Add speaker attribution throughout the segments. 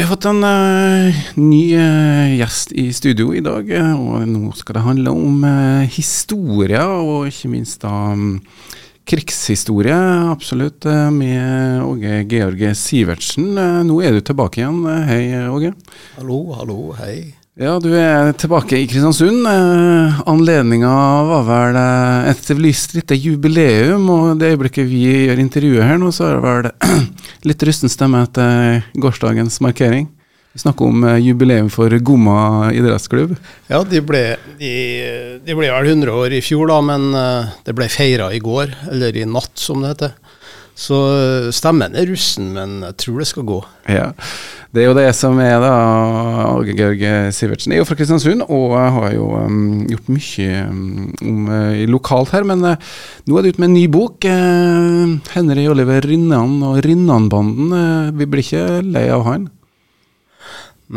Speaker 1: Vi har fått en uh, ny uh, gjest i studio i dag, uh, og nå skal det handle om historie, og ikke minst da um, krigshistorie. Absolutt, med Åge Georg Sivertsen. nå er du tilbake igjen. Hei, Åge.
Speaker 2: Hallo, hallo, hei.
Speaker 1: Ja, du er tilbake i Kristiansund. Eh, Anledninga var vel eh, et lyst lite jubileum, og det øyeblikket vi gjør intervjuet her nå, så er det vel litt rusten stemme etter gårsdagens markering. Vi snakker om eh, jubileum for Gomma idrettsklubb.
Speaker 2: Ja, de ble, de, de ble vel 100 år i fjor, da, men det ble feira i går, eller i natt, som det heter. Så stemmen er russen, men jeg tror det skal gå.
Speaker 1: Ja. Det er jo det som er da Åge Georg Sivertsen er jo fra Kristiansund og har jo um, gjort mye um, uh, lokalt her. Men uh, nå er det ute med en ny bok. Uh, Henry Oliver Rinnan og Rinnan-banden. Uh, vi blir ikke lei av han?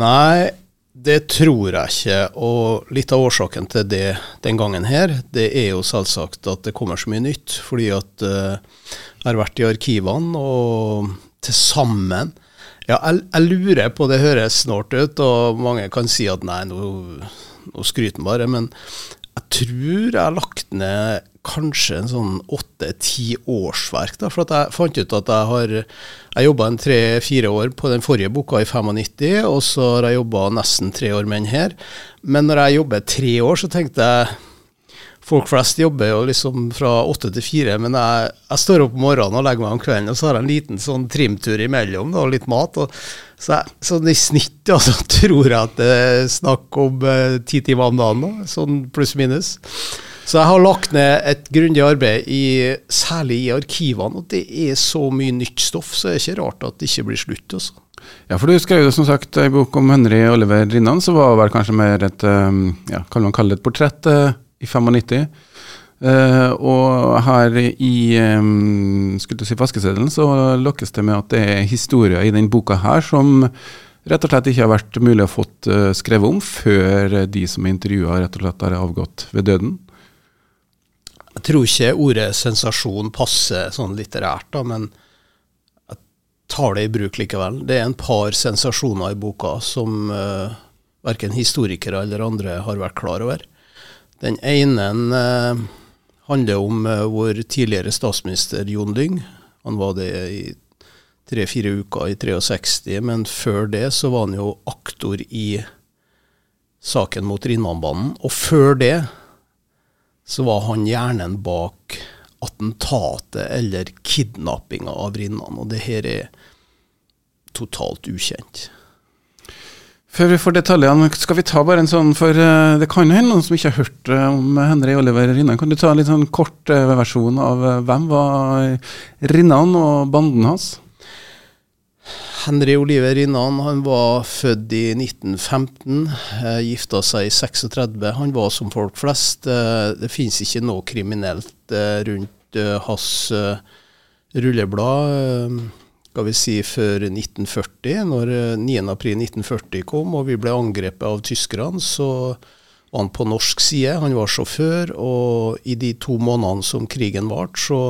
Speaker 2: Nei, det tror jeg ikke. Og litt av årsaken til det den gangen her, det er jo selvsagt at det kommer så mye nytt. Fordi at uh, jeg har vært i arkivene, og til sammen ja, jeg, jeg, lurer på, det høres snålt ut, og mange kan si at nei, nå, nå skryter han bare. Men jeg tror jeg har lagt ned kanskje en sånn åtte-ti årsverk. Da, for jeg fant ut at jeg har Jeg jobba tre-fire år på den forrige boka i 95, og så har jeg jobba nesten tre år med den her. Men når jeg jobber tre år, så tenkte jeg Folk flest jobber jo liksom fra åtte til fire, men jeg, jeg, står opp om morgenen og legger meg om kvelden, og så har jeg en liten sånn trimtur imellom da, og litt mat. Og, så jeg, sånn i snitt ja, tror jeg at det er snakk om eh, ti timer om dagen, da, sånn pluss-minus. Så jeg har lagt ned et grundig arbeid, i, særlig i arkivene. Og det er så mye nytt stoff, så det er ikke rart at det ikke blir slutt. Altså.
Speaker 1: Ja, for du skrev jo som sagt en bok om Henry Oliver Rinnan, som var vel kanskje mer et um, ja, kan man kalle det et portrett? Uh, i 95. Uh, eh, og her i um, skulle si vaskeseddelen så lokkes det med at det er historier i den boka her som rett og slett ikke har vært mulig å fått uh, skrevet om før de som er intervjua, rett og slett har avgått ved døden.
Speaker 2: Jeg tror ikke ordet sensasjon passer sånn litterært, da, men jeg tar det i bruk likevel. Det er en par sensasjoner i boka som uh, verken historikere eller andre har vært klar over. Den ene uh, handler om uh, vår tidligere statsminister Jon Lyng. Han var det i tre-fire uker i 63, men før det så var han jo aktor i saken mot Rinnanbanen. Og før det så var han hjernen bak attentatet eller kidnappinga av Rinnan. Og det her er totalt ukjent.
Speaker 1: Før vi får detaljene, skal vi ta bare en sånn, for uh, det kan hende noen som ikke har hørt uh, om Henry Oliver Rinnan. Kan du ta en litt sånn kort uh, versjon av hvem var Rinnan og banden hans?
Speaker 2: Henry Oliver Rinnan han var født i 1915, eh, gifta seg i 36. Han var som folk flest. Eh, det finnes ikke noe kriminelt eh, rundt hans rulleblad skal vi si, før 1940. Når 9.4.1940 eh, kom og vi ble angrepet av tyskerne, så var han på norsk side. Han var sjåfør, og i de to månedene som krigen varte, så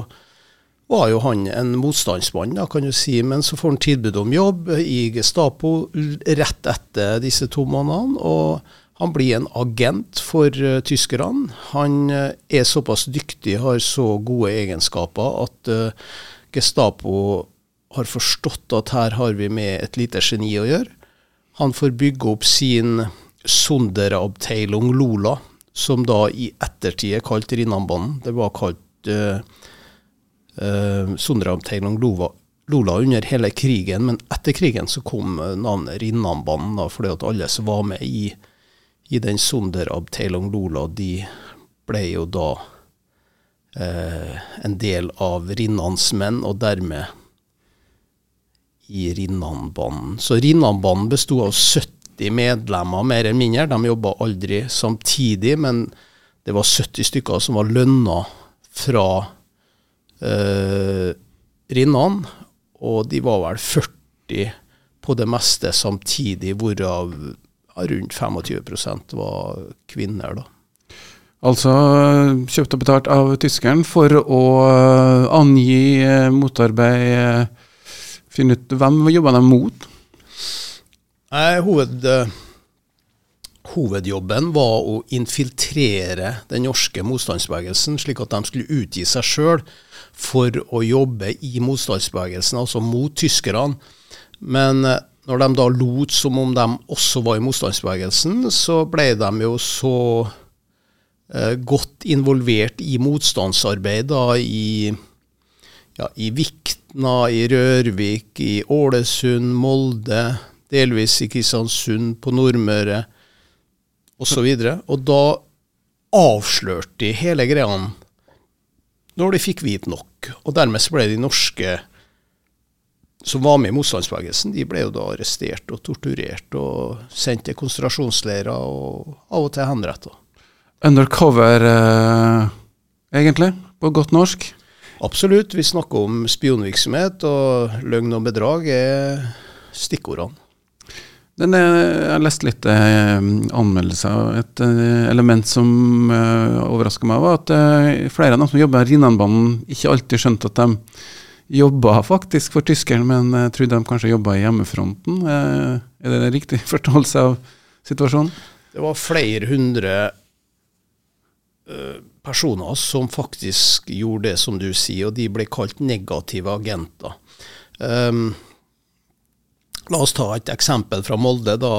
Speaker 2: var jo han en motstandsmann, da, kan du si. Men så får han tilbud om jobb i Gestapo rett etter disse to månedene. og han blir en agent for uh, tyskerne. Han uh, er såpass dyktig, har så gode egenskaper at uh, Gestapo har forstått at her har vi med et lite geni å gjøre. Han får bygge opp sin Sonderabteilung Lola, som da i ettertid er kalt Rinnanbanen. Det var kalt uh, uh, Sonderabteilung Lola, Lola under hele krigen, men etter krigen så kom navnet Rinnanbanen, da, fordi at alle som var med i, i den Sonderabteilung Lola, de ble jo da eh, en del av Rinnans menn, og dermed i Rinnanbanen. Så Rinnanbanen besto av 70 medlemmer, mer eller mindre. De jobba aldri samtidig, men det var 70 stykker som var lønna fra eh, Rinnan. Og de var vel 40 på det meste samtidig, hvorav rundt 25% var kvinner. da.
Speaker 1: Altså kjøpt og betalt av tyskeren for å angi motarbeid Finne ut hvem jobba de mot?
Speaker 2: Nei, hoved, hovedjobben var å infiltrere den norske motstandsbevegelsen, slik at de skulle utgi seg sjøl for å jobbe i motstandsbevegelsen, altså mot tyskerne. Men eh, når de da lot som om de også var i motstandsbevegelsen, så ble de jo så eh, godt involvert i motstandsarbeid da, i, ja, i Vikna, i Rørvik, i Ålesund, Molde, delvis i Kristiansund, på Nordmøre osv. Og, så og da avslørte de hele greia når de fikk vite nok. Og dermed ble de norske som var med i motstandsbevegelsen, de ble jo da arrestert og torturert og sendt til konsentrasjonsleirer og av og til henretta.
Speaker 1: Undercover, eh, egentlig, på godt norsk?
Speaker 2: Absolutt. Vi snakker om spionvirksomhet, og løgn og bedrag er stikkordene.
Speaker 1: Den er, jeg har lest litt eh, anmeldelser. Et eh, element som eh, overraska meg, var at eh, flere av dem som jobber i Rinnanbanen, ikke alltid skjønte at de jobba faktisk for tyskerne, men eh, trodde de kanskje jobba i hjemmefronten. Eh, er det en riktig forståelse av situasjonen?
Speaker 2: Det var flere hundre eh, personer som faktisk gjorde det som du sier, og de ble kalt negative agenter. Um, La oss ta et eksempel fra Molde. da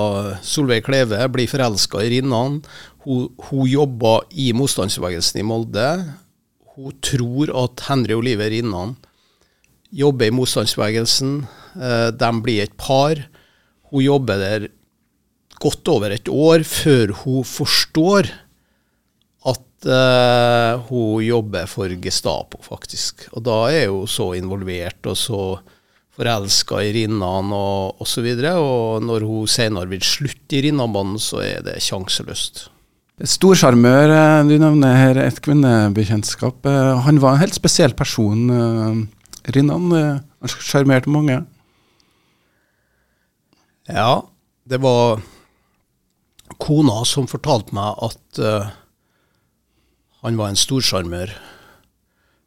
Speaker 2: Solveig Kleve blir forelska i Rinnan. Hun, hun jobber i motstandsbevegelsen i Molde. Hun tror at Henry Oliver Rinnan jobber i motstandsbevegelsen. Eh, de blir et par. Hun jobber der godt over et år før hun forstår at uh, hun jobber for Gestapo, faktisk. Og da er hun så involvert og så forelska i Rinnan og osv. Og, så og når hun senere vil slutte i Rinnanbanen, så er det sjanseløst.
Speaker 1: Stor sjarmør du nevner her et kvinnebekjentskap. Eh, han var en helt spesiell person, eh, Rinnan. Han sjarmerte mange.
Speaker 2: Ja, det var kona som fortalte meg at uh, han var en storsjarmør.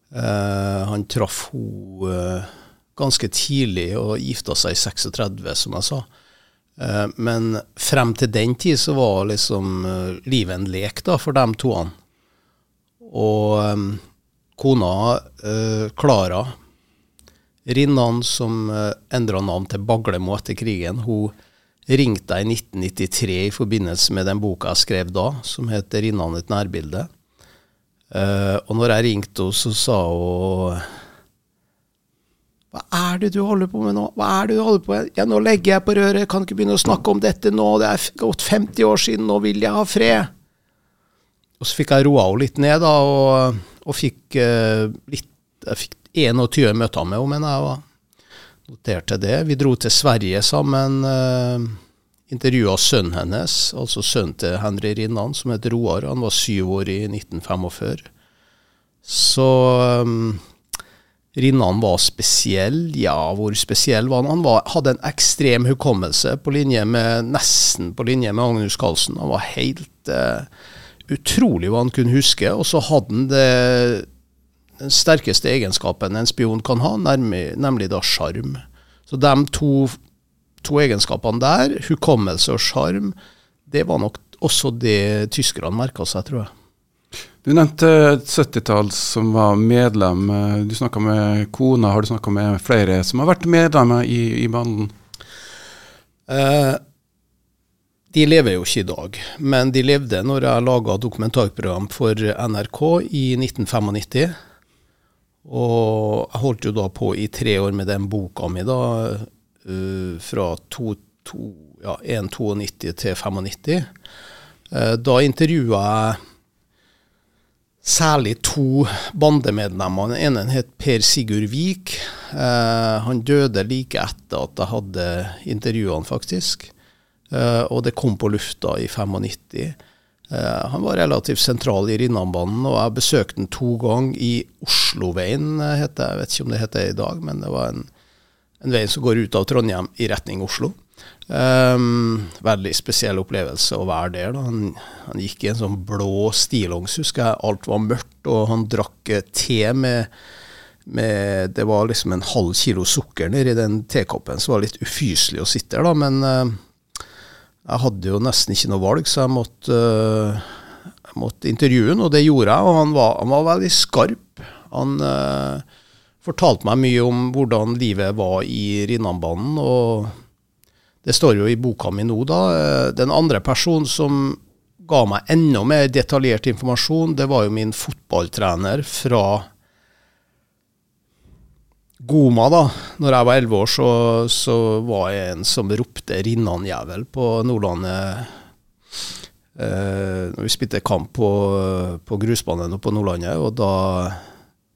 Speaker 2: Uh, han traff henne uh, ganske tidlig og gifta seg i 36, som jeg sa. Eh, men frem til den tid så var liksom eh, livet en lek da, for dem to. Og um, kona Klara Rinnan, som uh, endra navn til Baglemo etter krigen, hun ringte i 1993 i forbindelse med den boka jeg skrev da, som heter 'Rinnan et nærbilde'. Og når jeg ringte henne, så sa hun hva er det du holder på med nå? Hva er det du holder på med? Ja, nå legger jeg på røret, kan ikke begynne å snakke om dette nå, det er gått 50 år siden, nå vil jeg ha fred. Og så fikk jeg roa henne litt ned, da, og, og fikk uh, litt Jeg fikk 21 møter med henne, mener jeg, og noterte det. Vi dro til Sverige sammen. Uh, Intervjua sønnen hennes, altså sønnen til Henry Rinnan, som het Roar. Han var syv år i 1945. Så um, Rinnan var spesiell. Ja, hvor spesiell var han? Han var, hadde en ekstrem hukommelse, på linje med, nesten på linje med Agnus Carlsen. Han var helt uh, utrolig hva han kunne huske. Og så hadde han det, den sterkeste egenskapen en spion kan ha, nemlig, nemlig da sjarm. Så de to, to egenskapene der, hukommelse og sjarm, det var nok også det tyskerne merka seg, tror jeg.
Speaker 1: Du nevnte et 70-tall som var medlem. Du snakka med kona, har du snakka med flere som har vært medlemmer i, i banden?
Speaker 2: Eh, de lever jo ikke i dag, men de levde når jeg laga dokumentarprogram for NRK i 1995. Og jeg holdt jo da på i tre år med den boka mi, da, uh, fra to, to, ja, 1,92 til 95. Uh, da intervjua jeg særlig to bandemedlemmer. Den ene het Per Sigurd Vik. Eh, han døde like etter at jeg hadde intervjuene, faktisk. Eh, og det kom på lufta i 95. Eh, han var relativt sentral i Rinnanbanen, og jeg besøkte han to ganger i Osloveien, heter, jeg vet ikke om det heter det i dag, men det var en, en vei som går ut av Trondheim i retning Oslo. Um, veldig spesiell opplevelse å være der. Da. Han, han gikk i en sånn blå stillongs, husker jeg. Alt var mørkt, og han drakk eh, te med, med Det var liksom en halv kilo sukker nedi den tekoppen, så det var litt ufyselig å sitte der. Men uh, jeg hadde jo nesten ikke noe valg, så jeg måtte, uh, jeg måtte intervjue ham, og det gjorde jeg. Og han var, han var veldig skarp. Han uh, fortalte meg mye om hvordan livet var i Rinnanbanen, og det står jo i boka mi nå, da. Den andre personen som ga meg enda mer detaljert informasjon, det var jo min fotballtrener fra Goma, da når jeg var elleve år, så, så, var jeg en som ropte 'Rinnan-jævel' på Nordlandet. Eh, når vi spilte kamp på, på grusbanen på Nordlandet, og da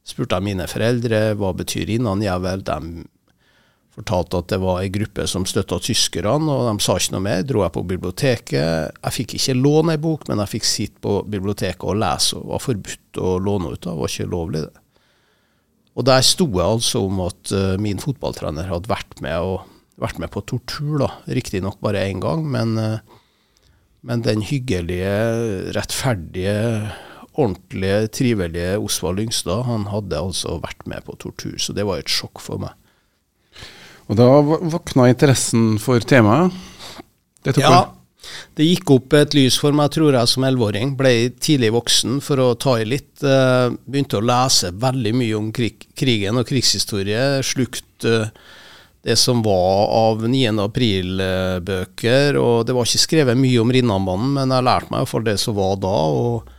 Speaker 2: spurte jeg mine foreldre hva betyr 'Rinnan-jævel'. De fortalte at det var ei gruppe som støtta tyskerne, og de sa ikke noe mer. Dro jeg på biblioteket. Jeg fikk ikke låne ei bok, men jeg fikk sitte på biblioteket og lese, og var forbudt å låne ut. Det var ikke lovlig, det. Og der sto jeg altså om at uh, min fotballtrener hadde vært med, og, vært med på tortur, da. Riktignok bare én gang, men, uh, men, den hyggelige, rettferdige, ordentlige, trivelige Osvald Lyngstad, han hadde altså vært med på tortur. Så det var et sjokk for meg.
Speaker 1: Og da våkna interessen for temaet?
Speaker 2: ja, det gikk opp et lys for meg, tror jeg, som elleveåring. Ble tidlig voksen for å ta i litt. Uh, begynte å lese veldig mye om krig, krigen og krigshistorie. Slukt uh, det som var av 9. april-bøker. og Det var ikke skrevet mye om Rinnanbanen, men jeg lærte meg iallfall det som var da. og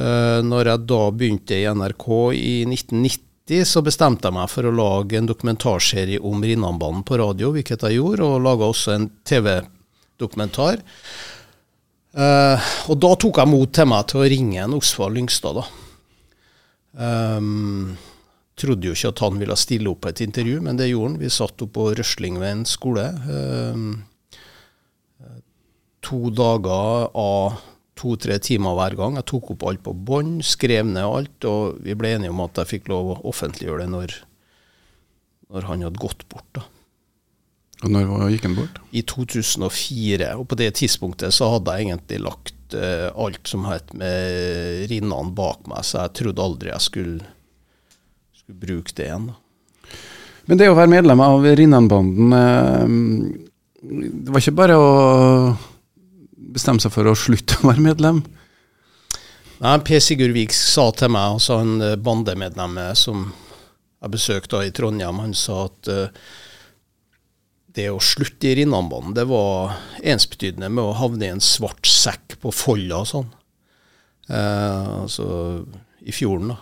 Speaker 2: uh, når jeg da begynte i NRK i 1990, så bestemte jeg meg for å lage en dokumentarserie om Rinnanbanen på radio, hvilket jeg gjorde, og laga også en TV-dokumentar. Uh, og da tok jeg mot til meg til å ringe en Osvald Lyngstad, da. Um, trodde jo ikke at han ville stille opp på et intervju, men det gjorde han. Vi satt oppe på Røslingveien skole. Um, to dager av to-tre timer hver gang. Jeg tok opp alt på bånd, skrev ned alt, og vi ble enige om at jeg fikk lov å offentliggjøre det når, når han hadde gått bort. da.
Speaker 1: Og Når gikk han bort?
Speaker 2: I 2004. Og på det tidspunktet så hadde jeg egentlig lagt uh, alt som het med rinnene bak meg, så jeg trodde aldri jeg skulle, skulle bruke det igjen. Da.
Speaker 1: Men det å være medlem av Rinnanbanden, uh, det var ikke bare å bestemme seg for å slutte å være medlem?
Speaker 2: Nei, Per Sigurd Vik sa til meg, altså en eh, bandemedlem som jeg besøkte i Trondheim, han sa at uh, det å slutte i Rinnanbanen, det var ensbetydende med å havne i en svart sekk på Folla og sånn. Uh, altså i fjorden, da.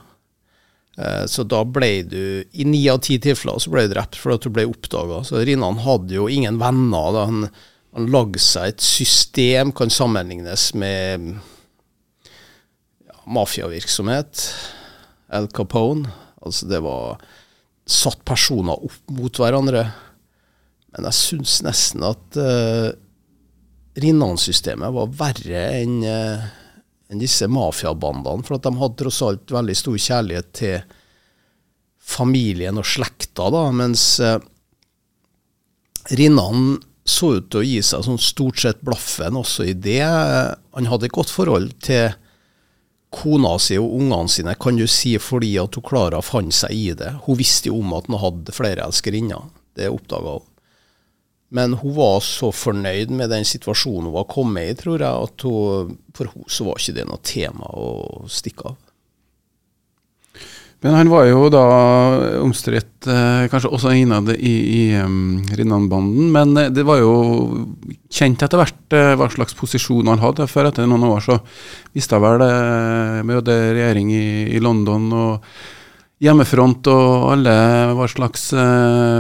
Speaker 2: Uh, så da ble du I ni av ti tilfeller så ble du drept fordi at du ble oppdaga. Så Rinnan hadde jo ingen venner. da Han, han lagde seg et system, kan sammenlignes med ja, mafiavirksomhet. Al Capone. Altså det var satt personer opp mot hverandre. Men jeg syns nesten at uh, Rinnan-systemet var verre enn uh, enn disse mafiabandene. For at de hadde tross alt veldig stor kjærlighet til familien og slekta, da, mens uh, Rinnan så ut til å gi seg sånn stort sett blaffen også i det. Han hadde et godt forhold til kona si og ungene sine, kan du si, fordi at hun Klara fant seg i det. Hun visste jo om at han hadde flere elskerinner. Det oppdaga hun. Men hun var så fornøyd med den situasjonen hun var kommet i, tror jeg, at hun, for henne så var ikke det noe tema å stikke av.
Speaker 1: Men han var jo da omstridt, eh, kanskje også innad i, i um, Rinnanbanden. Men eh, det var jo kjent etter hvert eh, hva slags posisjon han hadde. For etter noen år så visste jeg vel det med regjering i, i London. og hjemmefront og alle hva slags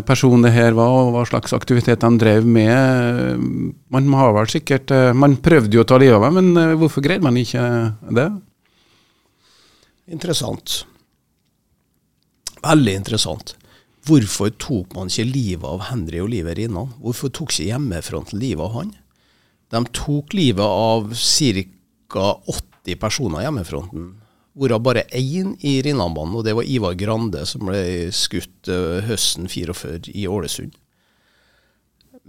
Speaker 1: person det her var, og hva slags aktivitet de drev med. Man har vel sikkert Man prøvde jo å ta livet av meg, men hvorfor greide man ikke det?
Speaker 2: Interessant. Veldig interessant. Hvorfor tok man ikke livet av Henry Oliver innan? Hvorfor tok ikke hjemmefronten livet av han? De tok livet av ca. 80 personer i hjemmefronten Hvorav bare én i Rinnanbanen, og det var Ivar Grande, som ble skutt uh, høsten 44 i Ålesund.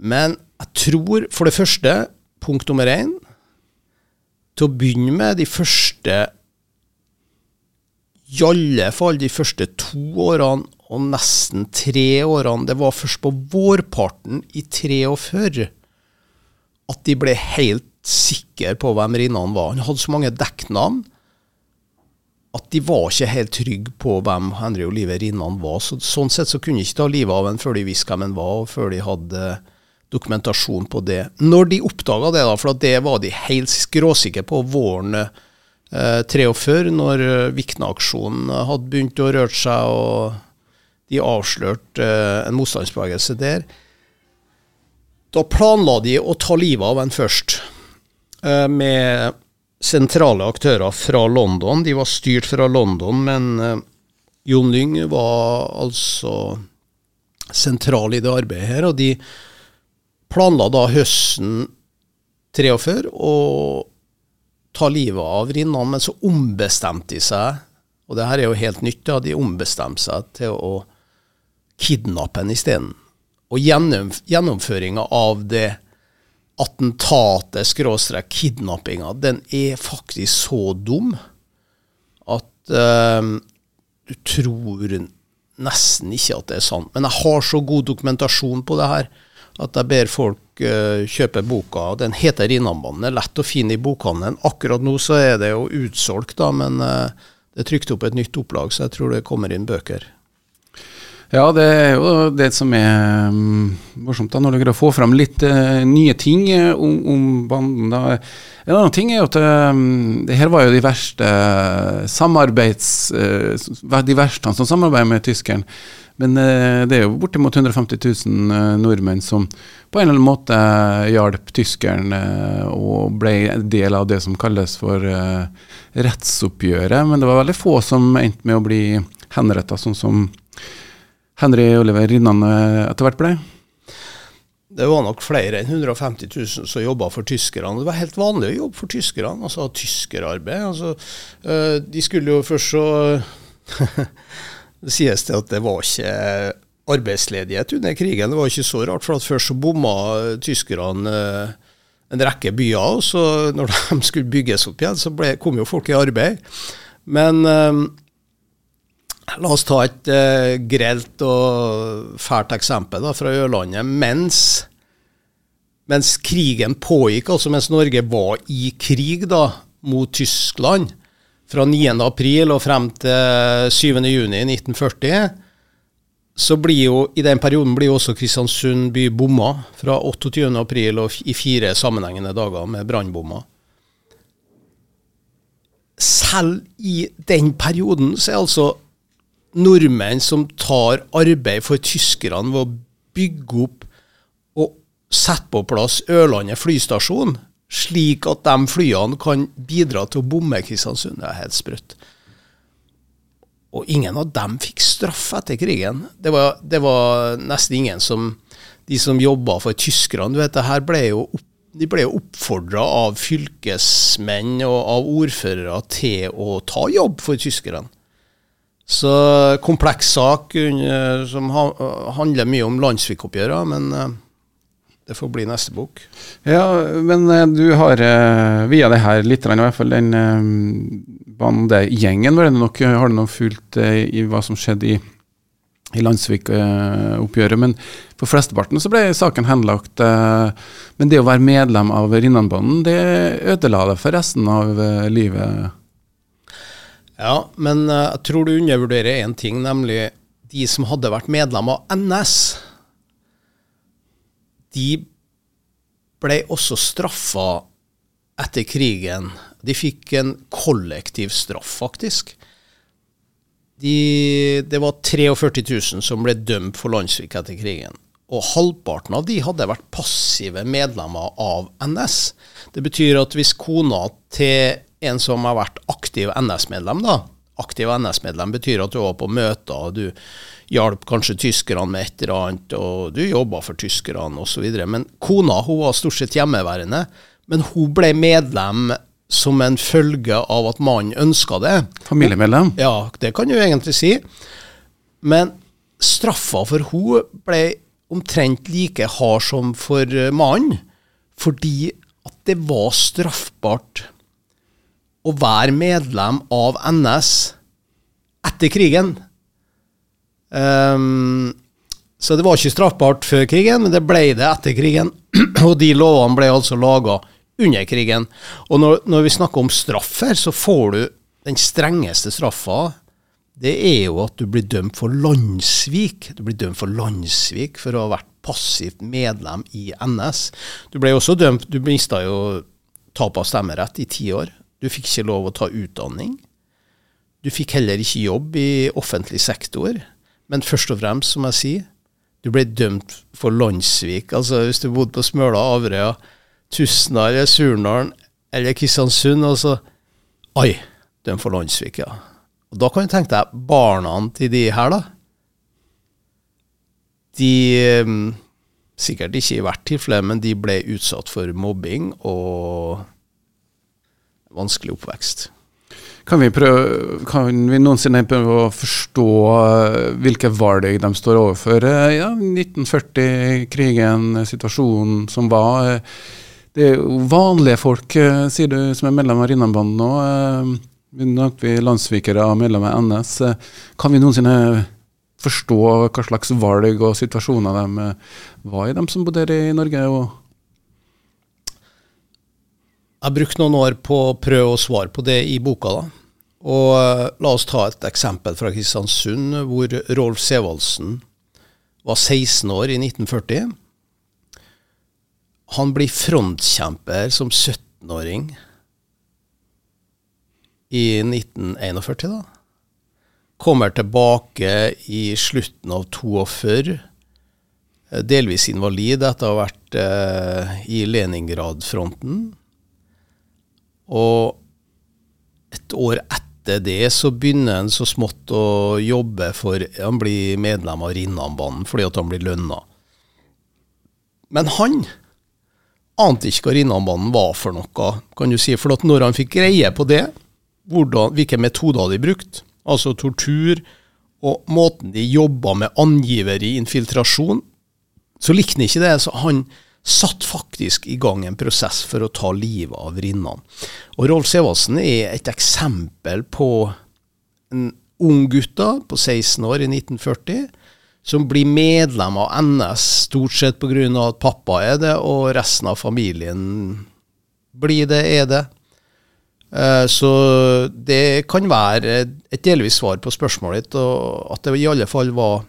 Speaker 2: Men jeg tror, for det første, punkt nummer én Til å begynne med, de første I alle fall de første to årene og nesten tre årene Det var først på vårparten i 43 at de ble helt sikre på hvem Rinnan var. Han hadde så mange dekknavn at de var ikke helt trygge på hvem Henry Oliver Rinnan var. Så, sånn sett så kunne de ikke ta livet av ham før de visste hvem han var, og før de hadde dokumentasjon på det. Når de oppdaga det, da, for det var de helt skråsikre på våren eh, 43, når eh, Vikna-aksjonen hadde begynt å røre seg, og de avslørte eh, en motstandsbevegelse der. Da planla de å ta livet av en først, eh, med sentrale aktører fra London. De var styrt fra London, men eh, Jon Lyng var altså sentral i det arbeidet her. og de planla da høsten 43 å ta livet av rinnene, men så ombestemte de seg, og det her er jo helt nytt, da, de ombestemte seg til å kidnappe henne isteden. Og gjennom, gjennomføringa av det attentatet, skråstrek kidnappinga, den er faktisk så dum at uh, du tror nesten ikke at det er sant. Men jeg har så god dokumentasjon på det her at jeg ber folk kjøpe boka. Den heter 'Rinnanbanen'. Er lett å finne i bokhandelen. Akkurat nå så er det jo utsolgt, da, men uh, det er trykt opp et nytt opplag, så jeg tror det kommer inn bøker.
Speaker 1: Ja, det er jo det som er um, morsomt, da, når å få fram litt uh, nye ting om, om, banden. da. En annen ting er jo at um, det her var jo de verste samarbeids... Uh, de verste som samarbeider med tyskeren. Men eh, det er jo bortimot 150 000 eh, nordmenn som på en eller annen måte hjalp tyskeren eh, og ble en del av det som kalles for rettsoppgjøret. Men det var veldig få som endte med å bli henretta, sånn som Henry Oliver Rinnan etter hvert ble.
Speaker 2: Det var nok flere enn 150 000 som jobba for tyskerne. Det var helt vanlig å jobbe for tyskerne, altså tyskerarbeid. Altså, de skulle jo først så Det sies det at det var ikke arbeidsledighet under krigen. Det var ikke så rart, for først så bomma tyskerne eh, en rekke byer, og så når de skulle bygges opp igjen, så ble, kom jo folk i arbeid. Men eh, la oss ta et eh, grelt og fælt eksempel da, fra Ørlandet. Mens, mens krigen pågikk, altså mens Norge var i krig da, mot Tyskland, fra 9. april og frem til 7. juni 1940, så blir jo i den perioden blir jo også Kristiansund by bomma fra 28. april og i fire sammenhengende dager med brannbommer. Selv i den perioden så er altså nordmenn som tar arbeid for tyskerne ved å bygge opp og sette på plass Ørlandet flystasjon, slik at de flyene kan bidra til å bomme Kristiansund. Det er helt sprøtt. Og ingen av dem fikk straff etter krigen. Det var, det var nesten ingen som De som jobba for tyskerne, du vet, det her ble jo opp, de ble jo oppfordra av fylkesmenn og av ordførere til å ta jobb for tyskerne. Så kompleks sak som handler mye om landssvikoppgjørene, men eh, det får bli neste bok.
Speaker 1: Ja, men eh, du har uh, via det her litt, i hvert fall den uh, bandegjengen, var det nok, har du nok fulgt i hva som skjedde i, i Landsvik-oppgjøret. Men for flesteparten så ble saken henlagt. men det å være medlem av Rinnanbanden, det ødela det for resten av livet?
Speaker 2: Ja, men jeg tror du undervurderer én ting, nemlig de som hadde vært medlem av NS de ble også straffa etter krigen. De fikk en kollektiv straff, faktisk. De, det var 43 000 som ble dømt for landssvik etter krigen. Og halvparten av de hadde vært passive medlemmer av NS. Det betyr at hvis kona til en som har vært aktiv NS-medlem, da Aktiv NS-medlem betyr at du var på møter, og du hjalp kanskje tyskerne med et eller annet, og du jobba for tyskerne osv. Men kona hun var stort sett hjemmeværende. Men hun ble medlem som en følge av at mannen ønska det.
Speaker 1: Familiemedlem?
Speaker 2: Ja, det kan du egentlig si. Men straffa for hun ble omtrent like hard som for mannen, fordi at det var straffbart å være medlem av NS etter krigen. Um, Så det var ikke straffbart før krigen, men det ble det etter krigen. Og de lovene ble altså laga under krigen. Og når, når, vi snakker om straff her, så får du den strengeste straffa. Det er jo at du blir dømt for landssvik. Du blir dømt for landssvik for å ha vært passivt medlem i NS. Du ble også dømt Du mista jo tap av stemmerett i ti år. Du fikk ikke lov å ta utdanning. Du fikk heller ikke jobb i offentlig sektor. Men først og fremst, som jeg sier, du ble dømt for landssvik. Altså hvis du bodde på Smøla, Averøya, Tustna Surnadalen eller Kristiansund, og så Oi, dømt for landssvik, ja. Og Da kan du tenke deg barna til de her, da. De um, Sikkert ikke i hvert tilfelle, men de ble utsatt for mobbing og vanskelig oppvekst.
Speaker 1: Kan vi, prøve, kan vi noensinne prøve å forstå eh, hvilke valg de står overfor? Eh, ja, 1940-krigen, situasjonen som var. Eh, det er jo vanlige folk, sier du, som er medlem av Rinnanbanden nå. Vi vi landssvikere og medlemmer av NS. Kan vi noensinne forstå hva slags valg og situasjoner de var i, de som bodde i Norge? og
Speaker 2: jeg har brukt noen år på å prøve å svare på det i boka. da. Og uh, La oss ta et eksempel fra Kristiansund, hvor Rolf Sevaldsen var 16 år i 1940. Han blir frontkjemper som 17-åring i 1941. da. Kommer tilbake i slutten av 42, eh, delvis invalid etter å ha vært uh, i Leningrad-fronten. Og et år etter det så begynner han så smått å jobbe for Han blir medlem av Rinnanbanen fordi at han blir lønna. Men han ante ikke hva Rinnanbanen var for noe, kan du si. For at når han fikk greie på det, hvordan, hvilke metoder de brukte, altså tortur, og måten de jobba med angiver i infiltrasjon, så likte han ikke det. Så han satt faktisk i gang en prosess for å ta livet av Rinnan. Og Rolf Sevaldsen er et eksempel på en ung gutt på 16 år i 1940 som blir medlem av NS stort sett pga. at pappa er det, og resten av familien blir det, er det. Eh, så det kan være et delvis svar på spørsmålet ditt, og at det i alle fall var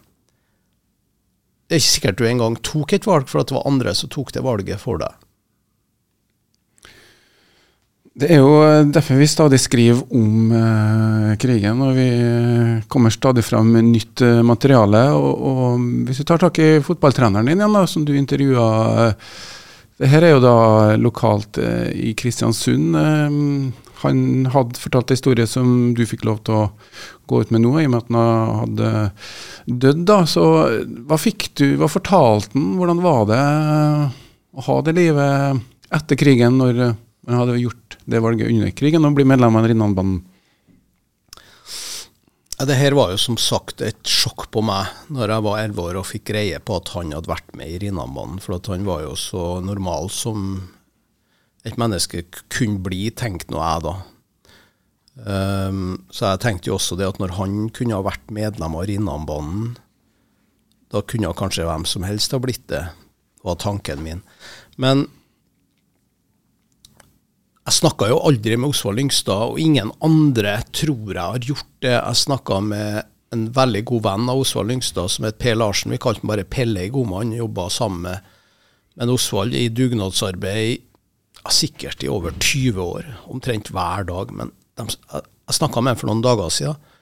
Speaker 2: det er ikke sikkert du engang tok et valg, for at det var andre som tok det valget for deg.
Speaker 1: Det er jo derfor vi stadig skriver om eh, krigen, og vi kommer stadig fram med nytt eh, materiale. Og, og, Hvis du tar tak i fotballtreneren din igjen, da, som du intervjua eh, Dette er jo da lokalt eh, i Kristiansund. Han hadde fortalt en historie som du fikk lov til å gå ut med nå, i og med at han hadde dødd. da, så Hva fikk du, hva fortalte han? Hvordan var det å ha det livet etter krigen, når han hadde gjort det valget under krigen, og bli medlem av Rinnanbanen?
Speaker 2: Det her var jo som sagt et sjokk på meg når jeg var elleve år og fikk greie på at han hadde vært med i Rinnanbanen. For han var jo så normal som et menneske kunne bli, tenkte nå jeg da. Um, så jeg tenkte jo også det at når han kunne ha vært medlem av Rinnanbanen, da kunne kanskje hvem som helst ha blitt det, var tanken min. Men jeg snakka jo aldri med Osvald Lyngstad, og ingen andre tror jeg har gjort det. Jeg snakka med en veldig god venn av Osvald Lyngstad som het Per Larsen. Vi kalte han bare Pelle i Godmann. Jobba sammen med, med Osvald i dugnadsarbeid sikkert i over 20 år, omtrent hver dag. Men de, jeg snakka med ham for noen dager siden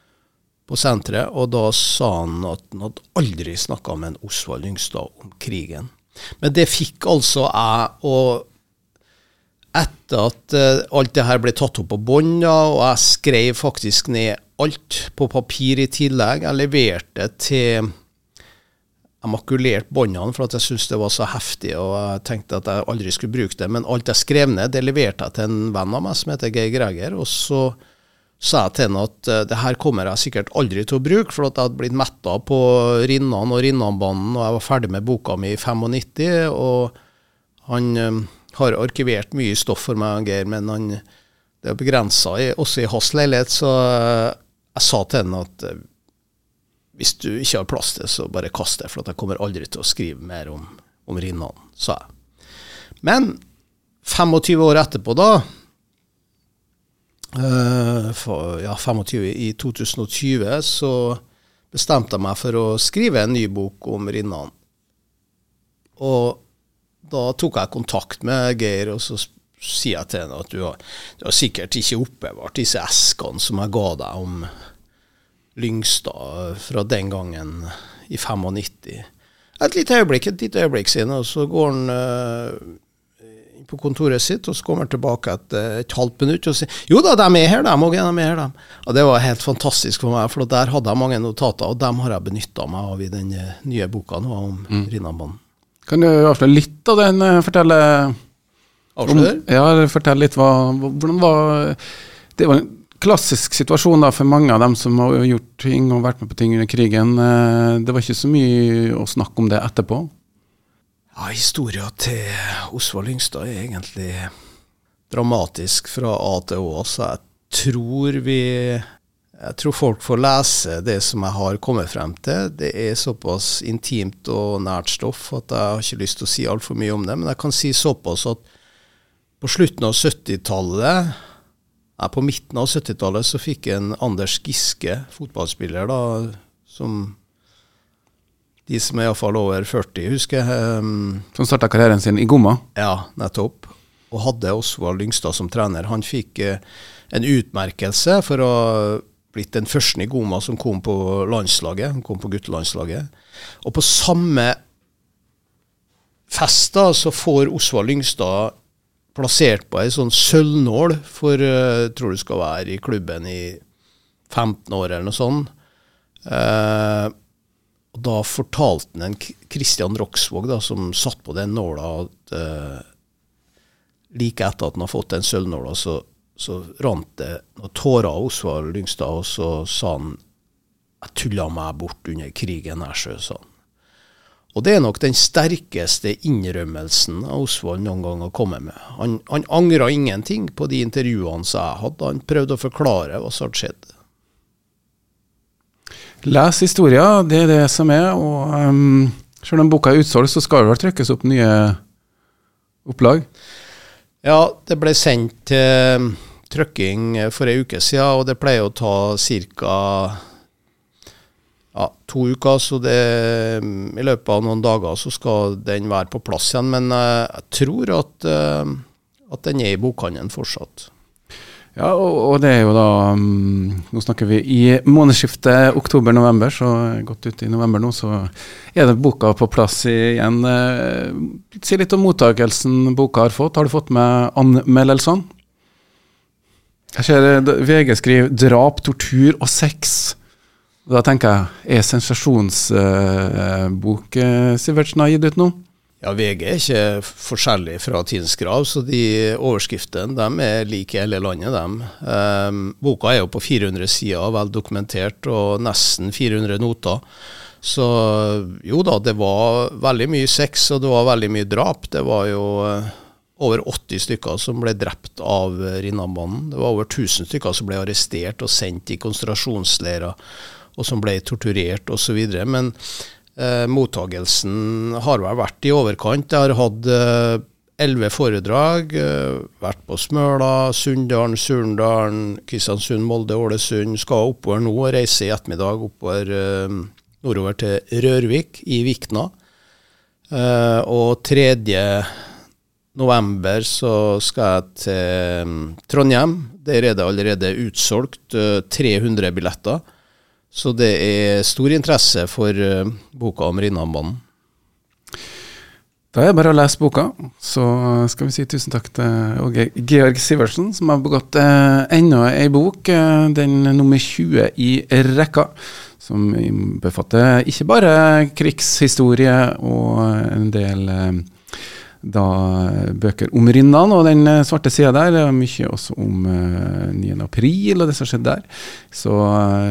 Speaker 2: på senteret, og da sa han at han hadde aldri snakka med en Osvald Lyngstad om krigen. Men det fikk altså jeg, og etter at uh, alt det her ble tatt opp på bånd, og jeg skrev faktisk ned alt på papir i tillegg, jeg leverte til jeg makulerte båndene for at jeg syntes det var så heftig, og jeg tenkte at jeg aldri skulle bruke det. Men alt jeg skrev ned, det leverte jeg til en venn av meg som heter Geir Greger. Og så sa jeg til han at uh, det her kommer jeg sikkert aldri til å bruke, for at jeg hadde blitt metta på Rinnan og Rinnanbanen, og jeg var ferdig med boka mi i 95. Og han um, har arkivert mye stoff for meg, Geir, men han, det er begrensa også i hans leilighet, så uh, jeg sa til han at hvis du ikke har plass til, så bare kast det, for jeg kommer aldri til å skrive mer om, om Rinnan, sa jeg. Men 25 år etterpå, da uh, for, Ja, 25 i 2020, så bestemte jeg meg for å skrive en ny bok om Rinnan. Og da tok jeg kontakt med Geir, og så sier jeg til henne at du har, du har sikkert ikke oppbevart disse eskene som jeg ga deg om Lyngstad fra den gangen i 95. Et lite øyeblikk, et lite øyeblikk siden, og så går han uh, på kontoret sitt, og så kommer han tilbake et, et halvt minutt og sier jo da, de er her, de òg. De er her. Og det var helt fantastisk for meg, for der hadde jeg mange notater, og dem har jeg benytta meg av i den nye boka nå om mm. Rinnabanen.
Speaker 1: Kan du avsløre litt av den? Eh, fortelle
Speaker 2: Avslør?
Speaker 1: Ja, fortell litt hva, hvordan var Det var en klassisk situasjon da for mange av dem som har gjort ting og vært med på ting under krigen. Eh, det var ikke så mye å snakke om det etterpå?
Speaker 2: Ja, Historia til Osvald Lyngstad er egentlig dramatisk fra A til Å. Så jeg tror vi jeg tror folk får lese det som jeg har kommet frem til. Det er såpass intimt og nært stoff at jeg har ikke lyst til å si altfor mye om det. Men jeg kan si såpass at på slutten av 70-tallet, ja, på midten av 70-tallet, så fikk en Anders Giske, fotballspiller, da, som de som er iallfall over 40, husker. Um,
Speaker 1: som starta karrieren sin i Gomma?
Speaker 2: Ja, nettopp. Og hadde Osvald Lyngstad som trener. Han fikk uh, en utmerkelse for å ha blitt den første i Goma som kom på landslaget. Han kom på guttelandslaget. Og på samme fest da, så får Osvald Lyngstad plassert på ei sånn sølvnål for uh, tror du skal være i klubben i 15 år eller noe sånt. Uh, og da fortalte han en Kristian Roksvåg, da, som satt på den nåla, at uh, like etter at han har fått den sølvnåla, så så rant det noen tårer av Osvald Lyngstad, og så sa han jeg tulla meg bort under krigen her, sjø, sa han. Og det er nok den sterkeste innrømmelsen Osvald noen gang har kommet med. Han, han angra ingenting på de intervjuene som jeg hadde, han prøvde å forklare hva som hadde skjedd.
Speaker 1: Les historier, det er det som er. Og um, selv om boka er utsolgt, så skal det vel trykkes opp nye opplag?
Speaker 2: Ja, det ble sendt til trykking for ei uke siden, og det pleier å ta ca. Ja, to uker. Så det, i løpet av noen dager så skal den være på plass igjen. Men eh, jeg tror at, eh, at den er i bokhandelen fortsatt.
Speaker 1: Ja, og, og, det er jo da um, Nå snakker vi i månedsskiftet oktober-november, så godt ut i november nå, så er det boka på plass igjen. Uh, si litt om mottakelsen boka har fått. Har du fått med anmeldelsene? Jeg ser VG skriver 'drap, tortur og sex'. Da tenker jeg, er sensasjonsbok uh, Sivertsen har gitt ut nå?
Speaker 2: Ja, VG er ikke forskjellig fra Tidens Krav, så de overskriftene de er like i hele landet. Dem. Um, boka er jo på 400 sider, vel dokumentert, og nesten 400 noter. Så jo da, det var veldig mye sex, og det var veldig mye drap. Det var jo uh, over 80 stykker som ble drept av Rinnanbanen. Det var over 1000 stykker som ble arrestert og sendt i konsentrasjonsleirer, og som ble torturert osv. Men Eh, mottagelsen har vel vært i overkant. Jeg har hatt eh, elleve foredrag. Eh, vært på Smøla, Sunndalen, Surndalen, Kristiansund, Molde, Ålesund. Skal oppover nå og reise i ettermiddag oppover eh, nordover til Rørvik i Vikna. Og 3. november så skal jeg til mm, Trondheim. Der er det allerede utsolgt 300 eh, billetter. Så det er stor interesse for uh, boka om Rinnanbanen.
Speaker 1: Da er det bare å lese boka. Så skal vi si tusen takk til Georg Sivertsen, som har begått eh, enda ei bok, eh, den nummer 20 i rekka. Som befatter ikke bare krigshistorie og en del eh, da bøker om Rinnan og den eh, svarte sida der. Er mye også om uh, eh, 9. april og det som skjedde der. Så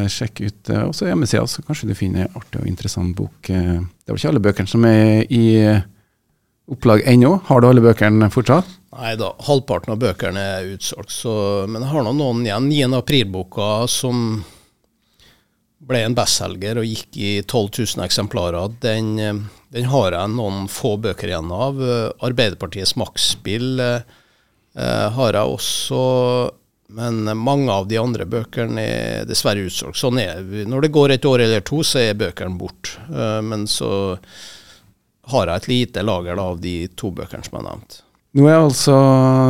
Speaker 1: sjekk ut også hjemmesida, så kanskje du finner en artig og interessant bok. Det vel ikke alle bøkene som er i opplag ennå. Har du alle bøkene fortsatt?
Speaker 2: Nei da, halvparten av bøkene er utsolgt. Så, men jeg har nå noen igjen. 9. april-boka som ble en bestselger og gikk i 12 000 eksemplarer. Den, eh, den har jeg noen få bøker igjen av. Eh, Arbeiderpartiets maktspill eh, har jeg også, men mange av de andre bøkene er dessverre utsolgt. Sånn er. Når det går et år eller to, så er bøkene borte. Eh, men så har jeg et lite lager av de to bøkene som jeg har nevnt.
Speaker 1: Nå er altså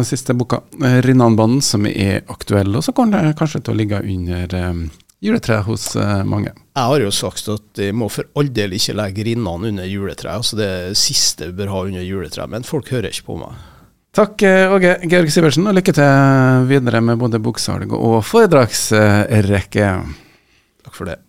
Speaker 1: siste boka, Rinnanbanen, som er aktuell, og så kommer det kanskje til å ligge under eh, juletreet hos eh, mange.
Speaker 2: Jeg har jo sagt at de må for all del ikke legge rinnene under juletreet. Altså det siste vi bør ha under juletreet, men folk hører ikke på meg.
Speaker 1: Takk, eh, Åge Georg Sivertsen, og lykke til videre med både boksalg og foredragsrekke.
Speaker 2: Takk for det.